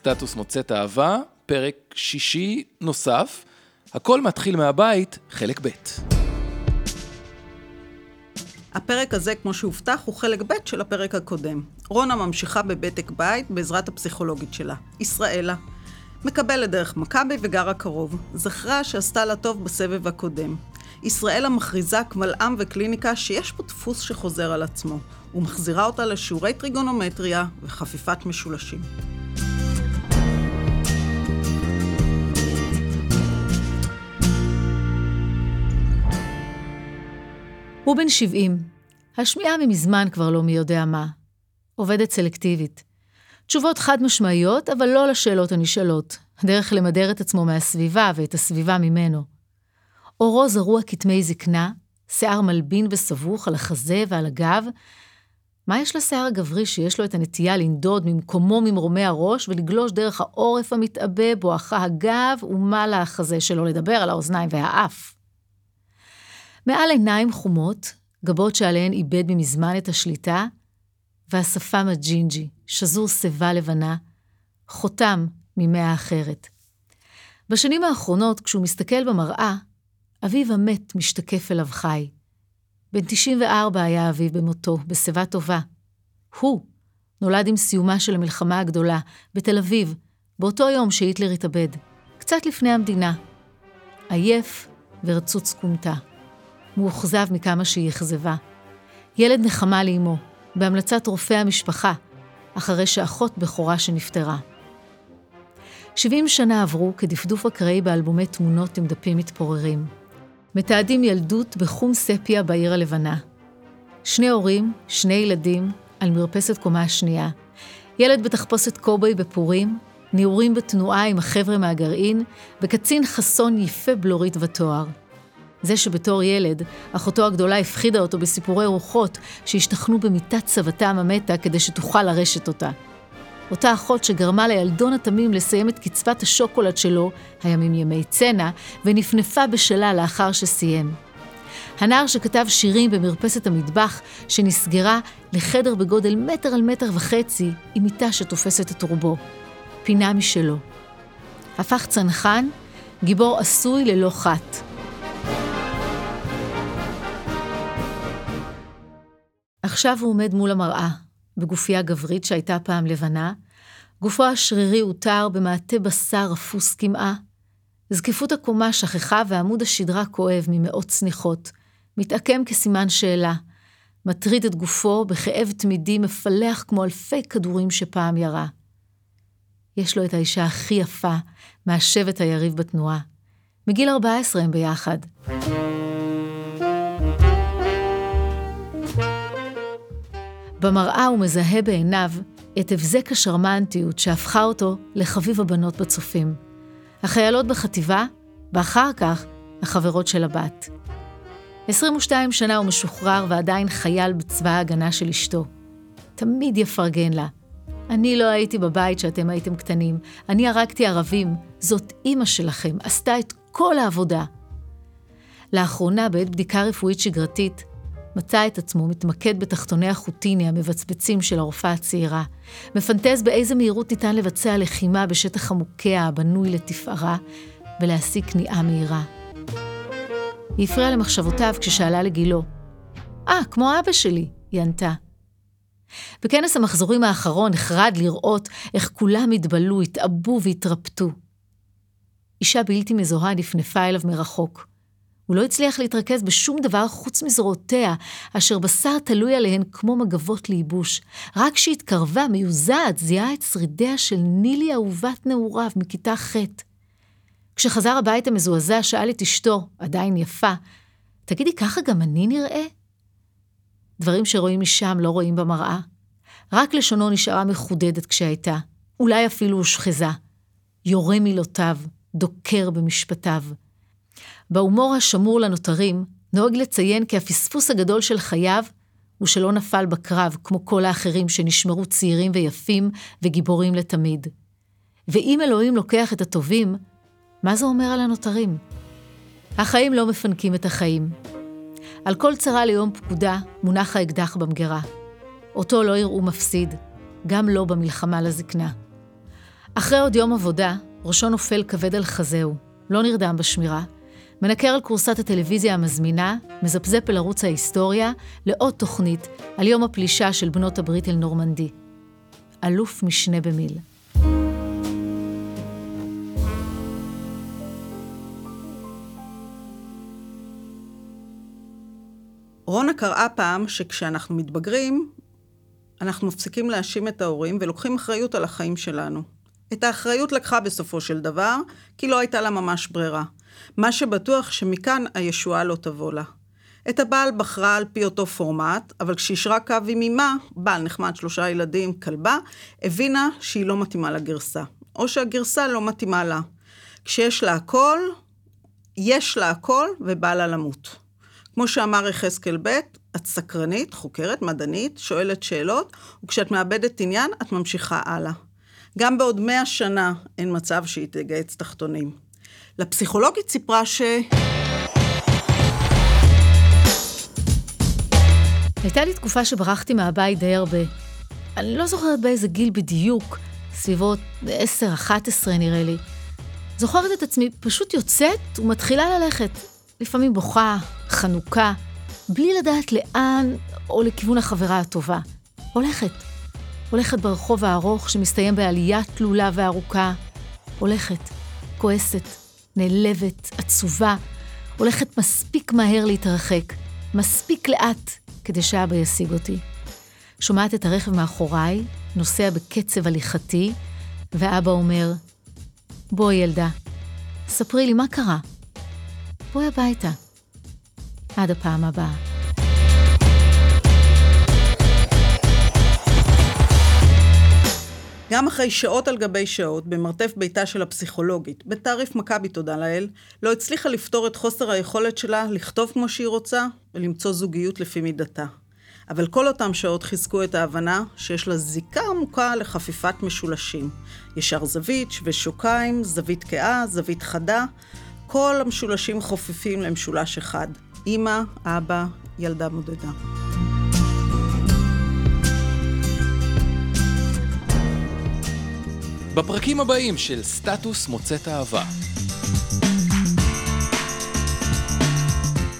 סטטוס מוצאת אהבה, פרק שישי נוסף. הכל מתחיל מהבית, חלק ב'. הפרק הזה, כמו שהובטח, הוא חלק ב' של הפרק הקודם. רונה ממשיכה בבדק בית בעזרת הפסיכולוגית שלה, ישראלה. מקבלת דרך מכבי וגרה קרוב. זכרה שעשתה לה טוב בסבב הקודם. ישראלה מכריזה קבל עם וקליניקה שיש פה דפוס שחוזר על עצמו, ומחזירה אותה לשיעורי טריגונומטריה וחפיפת משולשים. הוא בן 70. השמיעה ממזמן כבר לא מי יודע מה. עובדת סלקטיבית. תשובות חד משמעיות, אבל לא לשאלות הנשאלות. דרך למדר את עצמו מהסביבה ואת הסביבה ממנו. עורו זרוע כתמי זקנה, שיער מלבין וסבוך על החזה ועל הגב. מה יש לשיער הגברי שיש לו את הנטייה לנדוד ממקומו ממרומי הראש ולגלוש דרך העורף המתעבה, בואכה הגב ומעלה החזה, שלא לדבר על האוזניים והאף. מעל עיניים חומות, גבות שעליהן איבד ממזמן את השליטה, והשפם הג'ינג'י, שזור שיבה לבנה, חותם ממאה אחרת. בשנים האחרונות, כשהוא מסתכל במראה, אביו המת משתקף אליו חי. בן 94 היה אביו במותו, בשיבה טובה. הוא נולד עם סיומה של המלחמה הגדולה, בתל אביב, באותו יום שהיטלר התאבד, קצת לפני המדינה. עייף ורצוץ כומתה. מאוכזב מכמה שהיא אכזבה. ילד נחמה לאמו, בהמלצת רופא המשפחה, אחרי שאחות בכורה שנפטרה. 70 שנה עברו כדפדוף אקראי באלבומי תמונות עם דפים מתפוררים. מתעדים ילדות בחום ספיה בעיר הלבנה. שני הורים, שני ילדים, על מרפסת קומה השנייה. ילד בתחפושת קובוי בפורים, נעורים בתנועה עם החבר'ה מהגרעין, וקצין חסון יפה בלורית ותואר. זה שבתור ילד, אחותו הגדולה הפחידה אותו בסיפורי רוחות שהשתכנו במיטת סבתם המתה כדי שתוכל לרשת אותה. אותה אחות שגרמה לילדון התמים לסיים את קצבת השוקולד שלו, הימים ימי צנע, ונפנפה בשלה לאחר שסיים. הנער שכתב שירים במרפסת המטבח, שנסגרה לחדר בגודל מטר על מטר וחצי, עם מיטה שתופסת את רובו. פינה משלו. הפך צנחן, גיבור עשוי ללא חת. עכשיו הוא עומד מול המראה, בגופייה גברית שהייתה פעם לבנה, גופו השרירי הותר במעטה בשר אפוס קמעה. זקיפות הקומה שכחה ועמוד השדרה כואב ממאות צניחות, מתעקם כסימן שאלה, מטריד את גופו בכאב תמידי מפלח כמו אלפי כדורים שפעם ירה. יש לו את האישה הכי יפה מהשבט היריב בתנועה. מגיל 14 הם ביחד. במראה הוא מזהה בעיניו את הבזק השרמנטיות שהפכה אותו לחביב הבנות בצופים. החיילות בחטיבה, ואחר כך החברות של הבת. 22 שנה הוא משוחרר ועדיין חייל בצבא ההגנה של אשתו. תמיד יפרגן לה. אני לא הייתי בבית כשאתם הייתם קטנים, אני הרגתי ערבים, זאת אימא שלכם, עשתה את כל העבודה. לאחרונה, בעת בדיקה רפואית שגרתית, מצא את עצמו מתמקד בתחתוני החוטיני המבצבצים של הרופאה הצעירה, מפנטז באיזה מהירות ניתן לבצע לחימה בשטח המוקע הבנוי לתפארה, ולהשיג כניעה מהירה. היא הפריעה למחשבותיו כששאלה לגילו. אה, ah, כמו אבא שלי, היא ענתה. בכנס המחזורים האחרון נחרד לראות איך כולם התבלו, התעבו והתרפטו. אישה בלתי מזוהה נפנפה אליו מרחוק. הוא לא הצליח להתרכז בשום דבר חוץ מזרועותיה, אשר בשר תלוי עליהן כמו מגבות לייבוש. רק כשהתקרבה, מיוזעת, זיהה את שרידיה של נילי אהובת נעוריו מכיתה ח'. כשחזר הביתה מזועזע, שאל את אשתו, עדיין יפה, תגידי, ככה גם אני נראה? דברים שרואים משם לא רואים במראה. רק לשונו נשארה מחודדת כשהייתה, אולי אפילו הושחזה. יורה מילותיו, דוקר במשפטיו. בהומור השמור לנותרים, נוהג לציין כי הפספוס הגדול של חייו הוא שלא נפל בקרב כמו כל האחרים שנשמרו צעירים ויפים וגיבורים לתמיד. ואם אלוהים לוקח את הטובים, מה זה אומר על הנותרים? החיים לא מפנקים את החיים. על כל צרה ליום פקודה מונח האקדח במגירה. אותו לא יראו מפסיד, גם לא במלחמה לזקנה. אחרי עוד יום עבודה, ראשו נופל כבד על חזהו, לא נרדם בשמירה, מנקר על כורסת הטלוויזיה המזמינה, מזפזפ אל ערוץ ההיסטוריה, לעוד תוכנית על יום הפלישה של בנות הברית אל נורמנדי. אלוף משנה במיל. רונה קראה פעם שכשאנחנו מתבגרים, אנחנו מפסיקים להאשים את ההורים ולוקחים אחריות על החיים שלנו. את האחריות לקחה בסופו של דבר, כי לא הייתה לה ממש ברירה. מה שבטוח שמכאן הישועה לא תבוא לה. את הבעל בחרה על פי אותו פורמט, אבל כשיישרה קו עם אמה, בעל נחמד, שלושה ילדים, כלבה, הבינה שהיא לא מתאימה לגרסה. או שהגרסה לא מתאימה לה. כשיש לה הכל, יש לה הכל ובא לה למות. כמו שאמר יחזקאל ב', את סקרנית, חוקרת, מדענית, שואלת שאלות, וכשאת מאבדת עניין, את ממשיכה הלאה. גם בעוד מאה שנה אין מצב שהיא תגייס תחתונים. לפסיכולוגית סיפרה ש... הייתה לי תקופה שברחתי מהבית די הרבה. אני לא זוכרת באיזה גיל בדיוק, סביבות 10-11 נראה לי. זוכרת את עצמי פשוט יוצאת ומתחילה ללכת. לפעמים בוכה, חנוכה, בלי לדעת לאן או לכיוון החברה הטובה. הולכת. הולכת ברחוב הארוך שמסתיים בעלייה תלולה וארוכה. הולכת, כועסת, נעלבת, עצובה, הולכת מספיק מהר להתרחק, מספיק לאט, כדי שאבא ישיג אותי. שומעת את הרכב מאחוריי, נוסע בקצב הליכתי, ואבא אומר, בואי ילדה, ספרי לי מה קרה. בואי הביתה. עד הפעם הבאה. גם אחרי שעות על גבי שעות, במרתף ביתה של הפסיכולוגית, בתעריף מכבי תודה לאל, לא הצליחה לפתור את חוסר היכולת שלה לכתוב כמו שהיא רוצה ולמצוא זוגיות לפי מידתה. אבל כל אותם שעות חיזקו את ההבנה שיש לה זיקה עמוקה לחפיפת משולשים. ישר זווית, שווה שוקיים, זווית כאה, זווית חדה. כל המשולשים חופפים למשולש אחד. אמא, אבא, ילדה מודדה. בפרקים הבאים של סטטוס מוצאת אהבה.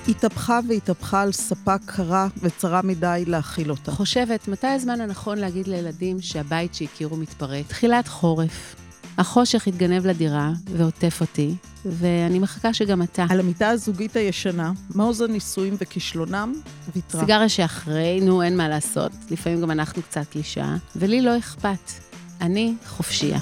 התהפכה והתהפכה על ספה קרה וצרה מדי להכיל אותה. חושבת, מתי הזמן הנכון להגיד לילדים שהבית שהכירו מתפרק? תחילת חורף. החושך התגנב לדירה ועוטף אותי, ואני מחכה שגם אתה. על המיטה הזוגית הישנה, מעוז הנישואים וכישלונם, ויתרה. סיגריה שאחרי, נו, אין מה לעשות. לפעמים גם אנחנו קצת קלישאה, ולי לא אכפת. אני חופשייה.